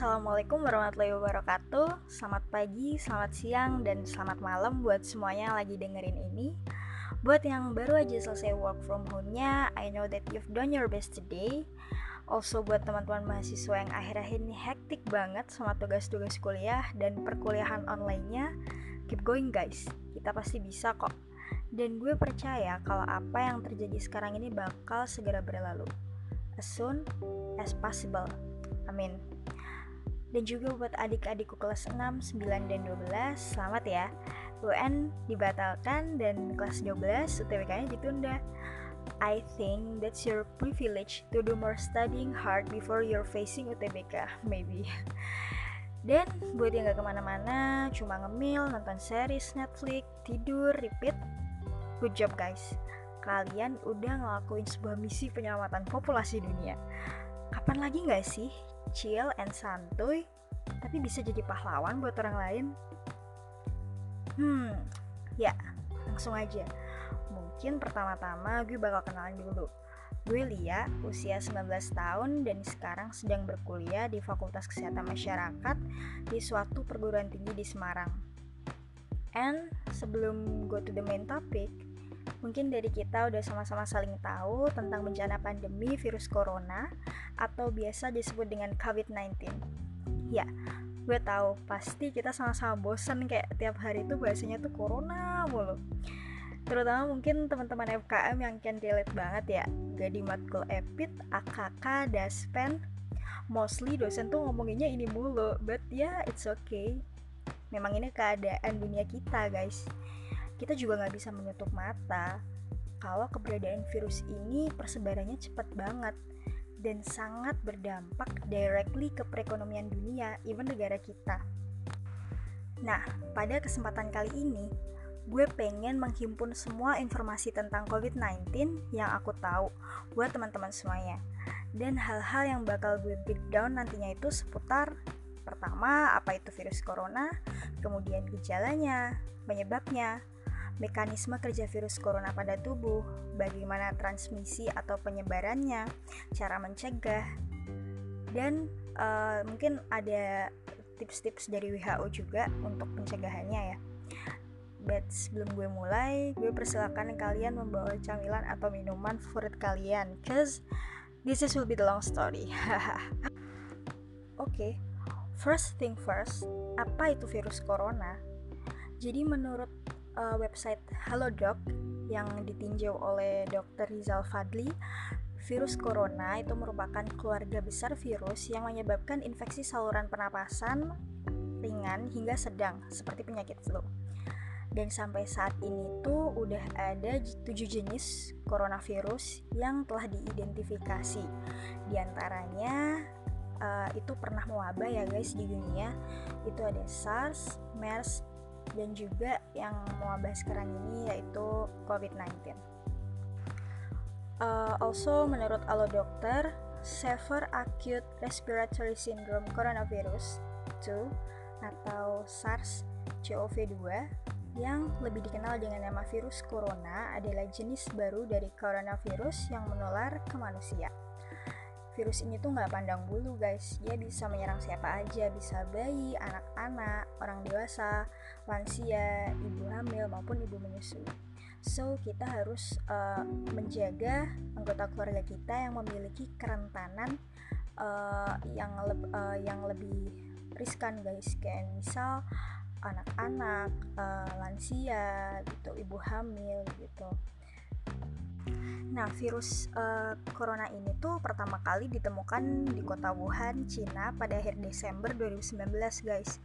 Assalamualaikum warahmatullahi wabarakatuh. Selamat pagi, selamat siang, dan selamat malam buat semuanya yang lagi dengerin ini. Buat yang baru aja selesai work from home-nya I know that you've done your best today. Also buat teman-teman mahasiswa yang akhir-akhir ini hektik banget sama tugas-tugas kuliah dan perkuliahan online-nya Keep going guys, kita pasti bisa kok. Dan gue percaya kalau apa yang terjadi sekarang ini bakal segera berlalu. As soon as possible. Amin dan juga buat adik-adikku kelas 6, 9, dan 12, selamat ya. UN dibatalkan dan kelas 12 UTBK-nya ditunda. I think that's your privilege to do more studying hard before you're facing UTBK, maybe. Dan buat yang gak ke mana-mana, cuma ngemil, nonton series Netflix, tidur, repeat, good job guys. Kalian udah ngelakuin sebuah misi penyelamatan populasi dunia. Kapan lagi gak sih chill and santuy, tapi bisa jadi pahlawan buat orang lain? Hmm, ya, langsung aja. Mungkin pertama-tama gue bakal kenalan dulu. Gue Lia, usia 19 tahun dan sekarang sedang berkuliah di Fakultas Kesehatan Masyarakat di suatu perguruan tinggi di Semarang. And sebelum go to the main topic, mungkin dari kita udah sama-sama saling tahu tentang bencana pandemi virus corona atau biasa disebut dengan COVID-19. Ya, gue tahu pasti kita sama-sama bosen kayak tiap hari itu bahasanya tuh corona mulu. Terutama mungkin teman-teman FKM yang can relate banget ya. Gak di matkul epit, AKK, daspen mostly dosen tuh ngomonginnya ini mulu but ya yeah, it's okay. Memang ini keadaan dunia kita guys kita juga nggak bisa menutup mata kalau keberadaan virus ini persebarannya cepat banget dan sangat berdampak directly ke perekonomian dunia, even negara kita. Nah, pada kesempatan kali ini, gue pengen menghimpun semua informasi tentang COVID-19 yang aku tahu buat teman-teman semuanya. Dan hal-hal yang bakal gue breakdown nantinya itu seputar pertama apa itu virus corona, kemudian gejalanya, penyebabnya, mekanisme kerja virus corona pada tubuh, bagaimana transmisi atau penyebarannya, cara mencegah, dan uh, mungkin ada tips-tips dari WHO juga untuk pencegahannya ya. But sebelum gue mulai, gue persilakan kalian membawa camilan atau minuman favorit kalian, cause this is will be the long story. Oke, okay. first thing first, apa itu virus corona? Jadi menurut uh, website Halodoc yang ditinjau oleh Dr. Rizal Fadli, virus corona itu merupakan keluarga besar virus yang menyebabkan infeksi saluran pernapasan ringan hingga sedang seperti penyakit flu. Dan sampai saat ini tuh udah ada 7 jenis coronavirus yang telah diidentifikasi. Di antaranya uh, itu pernah mewabah ya guys di dunia. Itu ada SARS, MERS, dan juga yang mewabah sekarang ini yaitu COVID-19. Uh, also, menurut Alo Dokter, Severe Acute Respiratory Syndrome Coronavirus 2 atau SARS-CoV-2 yang lebih dikenal dengan nama virus corona adalah jenis baru dari coronavirus yang menular ke manusia virus ini tuh nggak pandang bulu guys. Dia bisa menyerang siapa aja. Bisa bayi anak-anak orang dewasa lansia ibu hamil maupun ibu menyusui. So kita harus uh, menjaga anggota keluarga kita yang memiliki kerentanan uh, yang leb, uh, yang lebih riskan guys. Kayak misal anak-anak uh, lansia gitu ibu hamil gitu Nah, virus uh, corona ini tuh pertama kali ditemukan di kota Wuhan, Cina pada akhir Desember 2019, guys.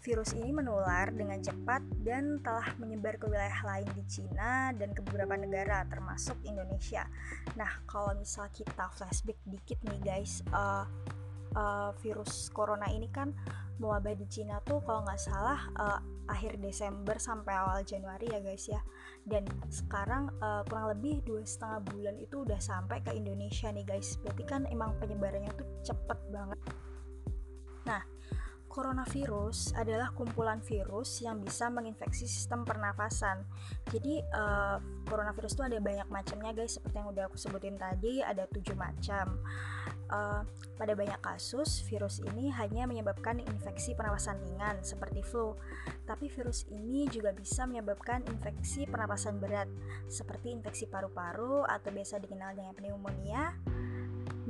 Virus ini menular dengan cepat dan telah menyebar ke wilayah lain di Cina dan ke beberapa negara termasuk Indonesia. Nah, kalau misal kita flashback dikit nih guys, uh, uh, virus corona ini kan mewabah di Cina tuh kalau nggak salah uh, akhir Desember sampai awal Januari ya guys ya dan sekarang uh, kurang lebih dua setengah bulan itu udah sampai ke Indonesia nih guys. Berarti kan emang penyebarannya tuh cepet banget. Nah Coronavirus adalah kumpulan virus yang bisa menginfeksi sistem pernafasan. Jadi uh, coronavirus itu ada banyak macamnya guys, seperti yang udah aku sebutin tadi ada tujuh macam. Uh, pada banyak kasus virus ini hanya menyebabkan infeksi pernapasan ringan seperti flu, tapi virus ini juga bisa menyebabkan infeksi pernapasan berat seperti infeksi paru-paru atau biasa dikenal dengan pneumonia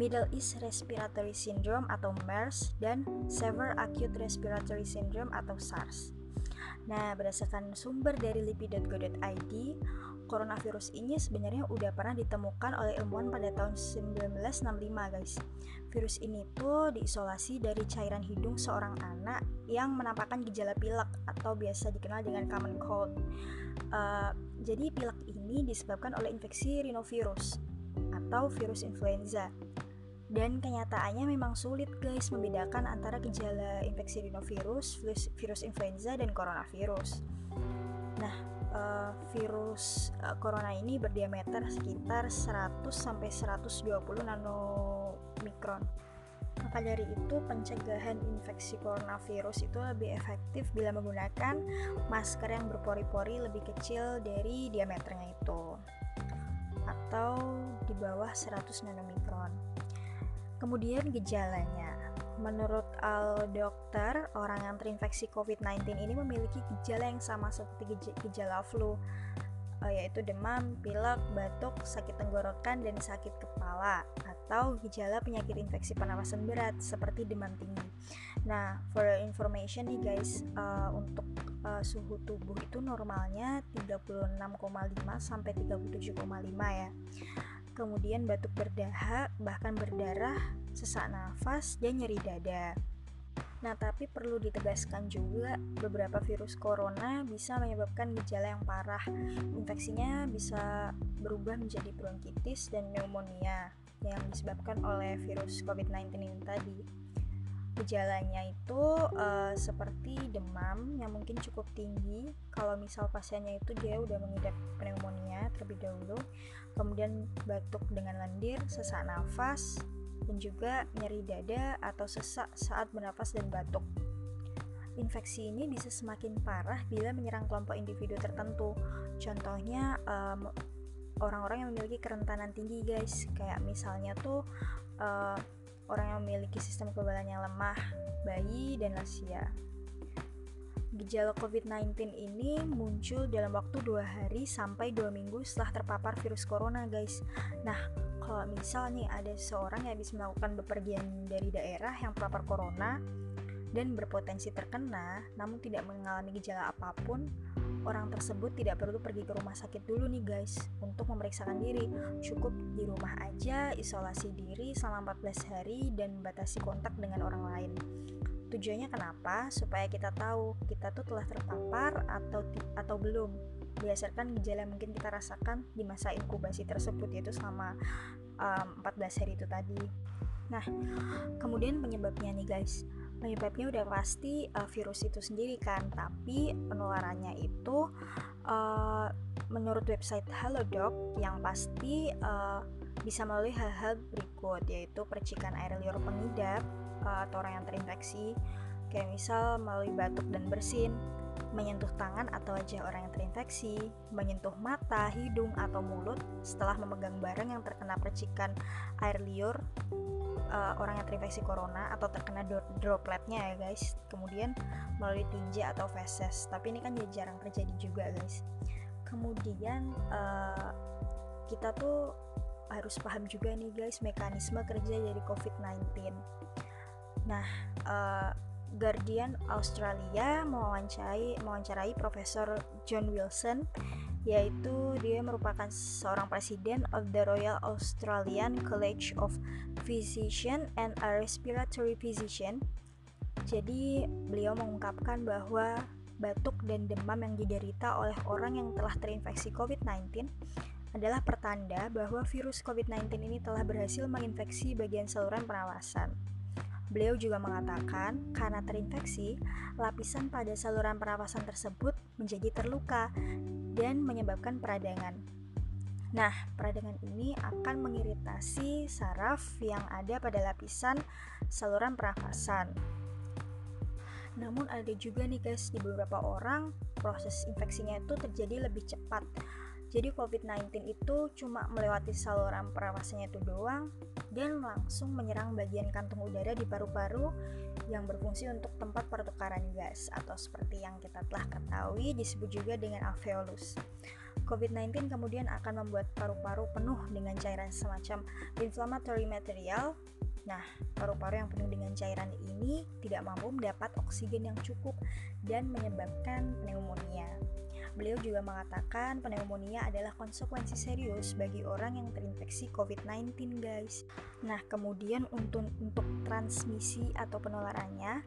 Middle East Respiratory Syndrome atau MERS dan Severe Acute Respiratory Syndrome atau SARS. Nah, berdasarkan sumber dari lipid.go.id, coronavirus ini sebenarnya udah pernah ditemukan oleh ilmuwan pada tahun 1965, guys. Virus ini tuh diisolasi dari cairan hidung seorang anak yang menampakkan gejala pilek atau biasa dikenal dengan common cold. Uh, jadi pilek ini disebabkan oleh infeksi rhinovirus atau virus influenza dan kenyataannya memang sulit guys membedakan antara gejala infeksi rhinovirus, virus, virus influenza dan coronavirus. Nah, uh, virus uh, corona ini berdiameter sekitar 100 sampai 120 nanomikron. Maka dari itu pencegahan infeksi coronavirus itu lebih efektif bila menggunakan masker yang berpori-pori lebih kecil dari diameternya itu atau di bawah 100 nanomikron. Kemudian gejalanya. Menurut al dokter, orang yang terinfeksi COVID-19 ini memiliki gejala yang sama seperti gejala flu, eh, yaitu demam, pilek, batuk, sakit tenggorokan, dan sakit kepala, atau gejala penyakit infeksi pernapasan berat seperti demam tinggi. Nah, for information nih guys, uh, untuk uh, suhu tubuh itu normalnya 36,5 sampai 37,5 ya kemudian batuk berdahak, bahkan berdarah, sesak nafas, dan nyeri dada. Nah, tapi perlu ditegaskan juga beberapa virus corona bisa menyebabkan gejala yang parah. Infeksinya bisa berubah menjadi bronkitis dan pneumonia yang disebabkan oleh virus COVID-19 ini tadi. Gejalanya itu uh, seperti demam yang mungkin cukup tinggi. Kalau misal pasiennya itu dia udah mengidap pneumonia terlebih dahulu, kemudian batuk dengan lendir, sesak nafas, dan juga nyeri dada atau sesak saat bernapas dan batuk. Infeksi ini bisa semakin parah bila menyerang kelompok individu tertentu. Contohnya um, orang-orang yang memiliki kerentanan tinggi, guys. Kayak misalnya tuh uh, orang yang memiliki sistem kekebalan yang lemah, bayi dan lansia. Gejala COVID-19 ini muncul dalam waktu dua hari sampai dua minggu setelah terpapar virus corona, guys. Nah, kalau misal nih ada seorang yang habis melakukan bepergian dari daerah yang terpapar corona dan berpotensi terkena, namun tidak mengalami gejala apa pun, orang tersebut tidak perlu pergi ke rumah sakit dulu nih guys untuk memeriksakan diri. Cukup di rumah aja, isolasi diri selama 14 hari dan membatasi kontak dengan orang lain. Tujuannya kenapa? Supaya kita tahu kita tuh telah terpapar atau atau belum berdasarkan gejala yang mungkin kita rasakan di masa inkubasi tersebut yaitu selama um, 14 hari itu tadi. Nah, kemudian penyebabnya nih guys. Penyebabnya udah pasti uh, virus itu sendiri kan, tapi penularannya itu uh, menurut website Halodoc yang pasti uh, bisa melalui hal-hal berikut yaitu percikan air liur pengidap uh, atau orang yang terinfeksi. Kayak misal melalui batuk dan bersin menyentuh tangan atau wajah orang yang terinfeksi, menyentuh mata, hidung, atau mulut setelah memegang barang yang terkena percikan air liur uh, orang yang terinfeksi corona atau terkena dropletnya ya guys. Kemudian melalui tinja atau feses, tapi ini kan jarang terjadi juga guys. Kemudian uh, kita tuh harus paham juga nih guys mekanisme kerja dari COVID-19. Nah, uh, Guardian Australia mewawancarai mewawancarai Profesor John Wilson yaitu dia merupakan seorang presiden of the Royal Australian College of Physician and a Respiratory Physician. Jadi beliau mengungkapkan bahwa batuk dan demam yang diderita oleh orang yang telah terinfeksi COVID-19 adalah pertanda bahwa virus COVID-19 ini telah berhasil menginfeksi bagian saluran pernapasan. Beliau juga mengatakan, karena terinfeksi, lapisan pada saluran pernapasan tersebut menjadi terluka dan menyebabkan peradangan. Nah, peradangan ini akan mengiritasi saraf yang ada pada lapisan saluran pernapasan. Namun ada juga nih guys di beberapa orang proses infeksinya itu terjadi lebih cepat. Jadi COVID-19 itu cuma melewati saluran pernapasannya itu doang dan langsung menyerang bagian kantung udara di paru-paru yang berfungsi untuk tempat pertukaran gas atau seperti yang kita telah ketahui disebut juga dengan alveolus. COVID-19 kemudian akan membuat paru-paru penuh dengan cairan semacam inflammatory material Nah, paru-paru yang penuh dengan cairan ini tidak mampu mendapat oksigen yang cukup dan menyebabkan pneumonia. Beliau juga mengatakan pneumonia adalah konsekuensi serius bagi orang yang terinfeksi COVID-19, guys. Nah, kemudian untuk untuk transmisi atau penularannya,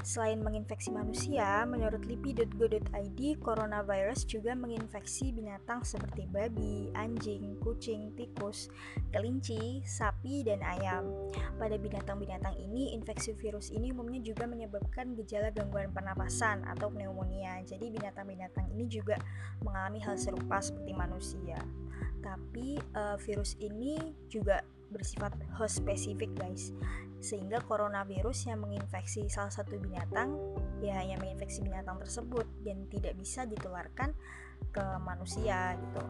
Selain menginfeksi manusia, menurut lipi.go.id, coronavirus juga menginfeksi binatang seperti babi, anjing, kucing, tikus, kelinci, sapi, dan ayam. Pada binatang-binatang ini, infeksi virus ini umumnya juga menyebabkan gejala gangguan pernapasan atau pneumonia. Jadi binatang-binatang ini juga mengalami hal serupa seperti manusia. Tapi uh, virus ini juga bersifat host spesifik guys. Sehingga coronavirus yang menginfeksi salah satu binatang ya hanya menginfeksi binatang tersebut dan tidak bisa ditularkan ke manusia gitu.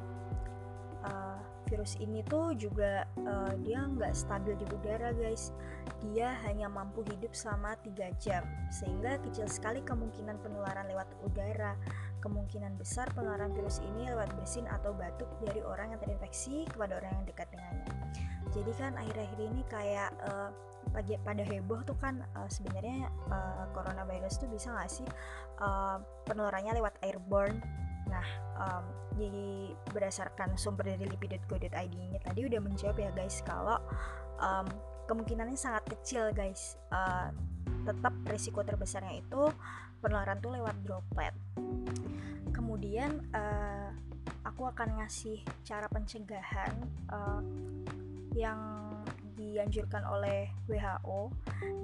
Uh, virus ini tuh juga uh, dia nggak stabil di udara guys. Dia hanya mampu hidup selama 3 jam sehingga kecil sekali kemungkinan penularan lewat udara kemungkinan besar penularan virus ini lewat bersin atau batuk dari orang yang terinfeksi kepada orang yang dekat dengannya jadi kan akhir-akhir ini kayak uh, pada heboh tuh kan uh, sebenarnya uh, coronavirus tuh bisa nggak sih uh, penularannya lewat airborne Nah, um, jadi berdasarkan sumber dari lipid.go.id ini tadi udah menjawab ya guys kalau um, kemungkinannya sangat kecil guys. Uh, tetap risiko terbesarnya itu penularan tuh lewat droplet. Kemudian uh, aku akan ngasih cara pencegahan uh, yang dianjurkan oleh WHO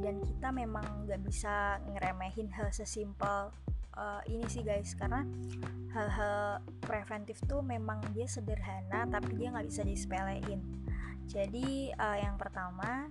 dan kita memang nggak bisa ngeremehin hal sesimpel uh, ini sih guys karena hal-hal preventif tuh memang dia sederhana tapi dia nggak bisa disepelein. Jadi uh, yang pertama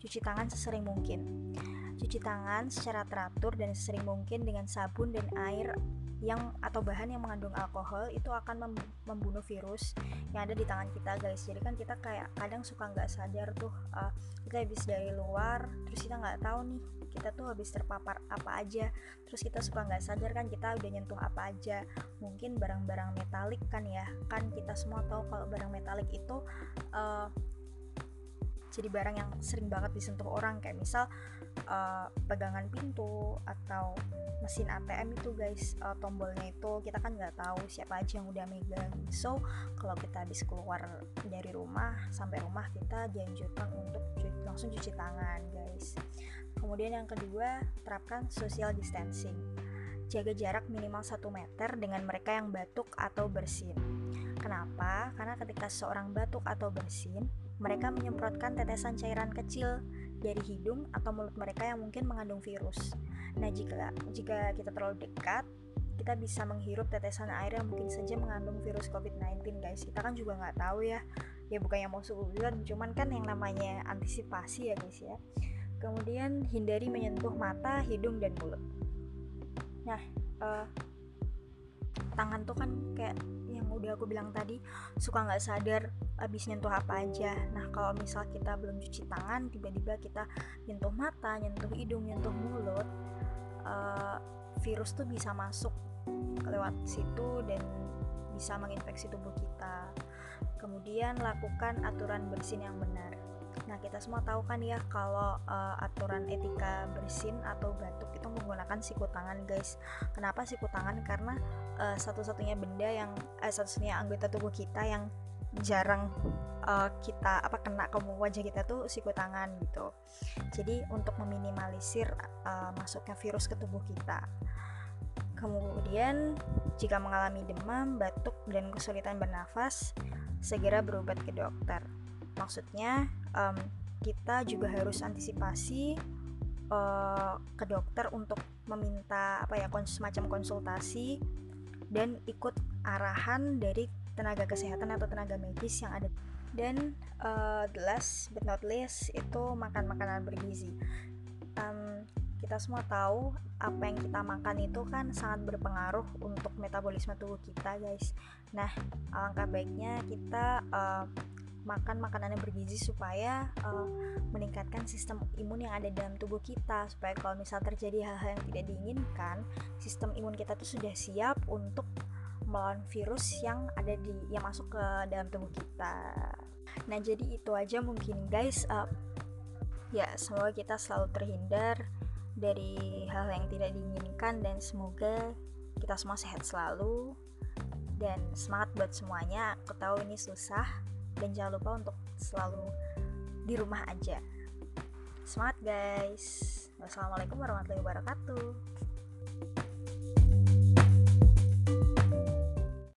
cuci tangan sesering mungkin. Cuci tangan secara teratur dan sesering mungkin dengan sabun dan air yang atau bahan yang mengandung alkohol itu akan membunuh virus yang ada di tangan kita guys. Jadi kan kita kayak kadang suka nggak sadar tuh uh, kita habis dari luar terus kita nggak tahu nih kita tuh habis terpapar apa aja. Terus kita suka nggak sadar kan kita udah nyentuh apa aja. Mungkin barang-barang metalik kan ya. Kan kita semua tahu kalau barang metalik itu uh, jadi barang yang sering banget disentuh orang. Kayak misal uh, pegangan pintu atau mesin ATM itu guys uh, tombolnya itu kita kan nggak tahu siapa aja yang udah megang so kalau kita habis keluar dari rumah sampai rumah kita dianjurkan untuk cuci, langsung cuci tangan guys kemudian yang kedua terapkan social distancing jaga jarak minimal 1 meter dengan mereka yang batuk atau bersin. Kenapa? Karena ketika seorang batuk atau bersin, mereka menyemprotkan tetesan cairan kecil dari hidung atau mulut mereka yang mungkin mengandung virus. Nah, jika jika kita terlalu dekat, kita bisa menghirup tetesan air yang mungkin saja mengandung virus COVID-19, guys. Kita kan juga nggak tahu ya. Ya bukannya mau suudon, cuman kan yang namanya antisipasi ya, guys ya. Kemudian hindari menyentuh mata, hidung dan mulut. Nah, uh, tangan tuh kan kayak yang udah aku bilang tadi suka nggak sadar abis nyentuh apa aja. Nah kalau misal kita belum cuci tangan tiba-tiba kita nyentuh mata nyentuh hidung nyentuh mulut uh, virus tuh bisa masuk lewat situ dan bisa menginfeksi tubuh kita. Kemudian lakukan aturan bersin yang benar Nah, kita semua tahu kan ya kalau uh, aturan etika bersin atau batuk itu menggunakan siku tangan, guys. Kenapa siku tangan? Karena uh, satu-satunya benda yang uh, satu-satunya anggota tubuh kita yang jarang uh, kita apa kena ke wajah kita tuh siku tangan gitu. Jadi untuk meminimalisir uh, masuknya virus ke tubuh kita. Kemudian jika mengalami demam, batuk dan kesulitan bernafas, segera berobat ke dokter. Maksudnya um, kita juga harus antisipasi uh, ke dokter untuk meminta apa ya kons semacam konsultasi dan ikut arahan dari tenaga kesehatan atau tenaga medis yang ada. Dan uh, the last but not least itu makan makanan bergizi. Um, kita semua tahu apa yang kita makan itu kan sangat berpengaruh untuk metabolisme tubuh kita guys. Nah alangkah baiknya kita uh, makan makanan yang bergizi supaya uh, meningkatkan sistem imun yang ada dalam tubuh kita. Supaya kalau misal terjadi hal-hal yang tidak diinginkan sistem imun kita tuh sudah siap untuk melawan virus yang ada di yang masuk ke dalam tubuh kita. Nah jadi itu aja mungkin guys. Uh, ya semoga kita selalu terhindar dari hal yang tidak diinginkan dan semoga kita semua sehat selalu. Dan semangat buat semuanya. Aku tahu ini susah dan jangan lupa untuk selalu di rumah aja. Semangat guys. Wassalamualaikum warahmatullahi wabarakatuh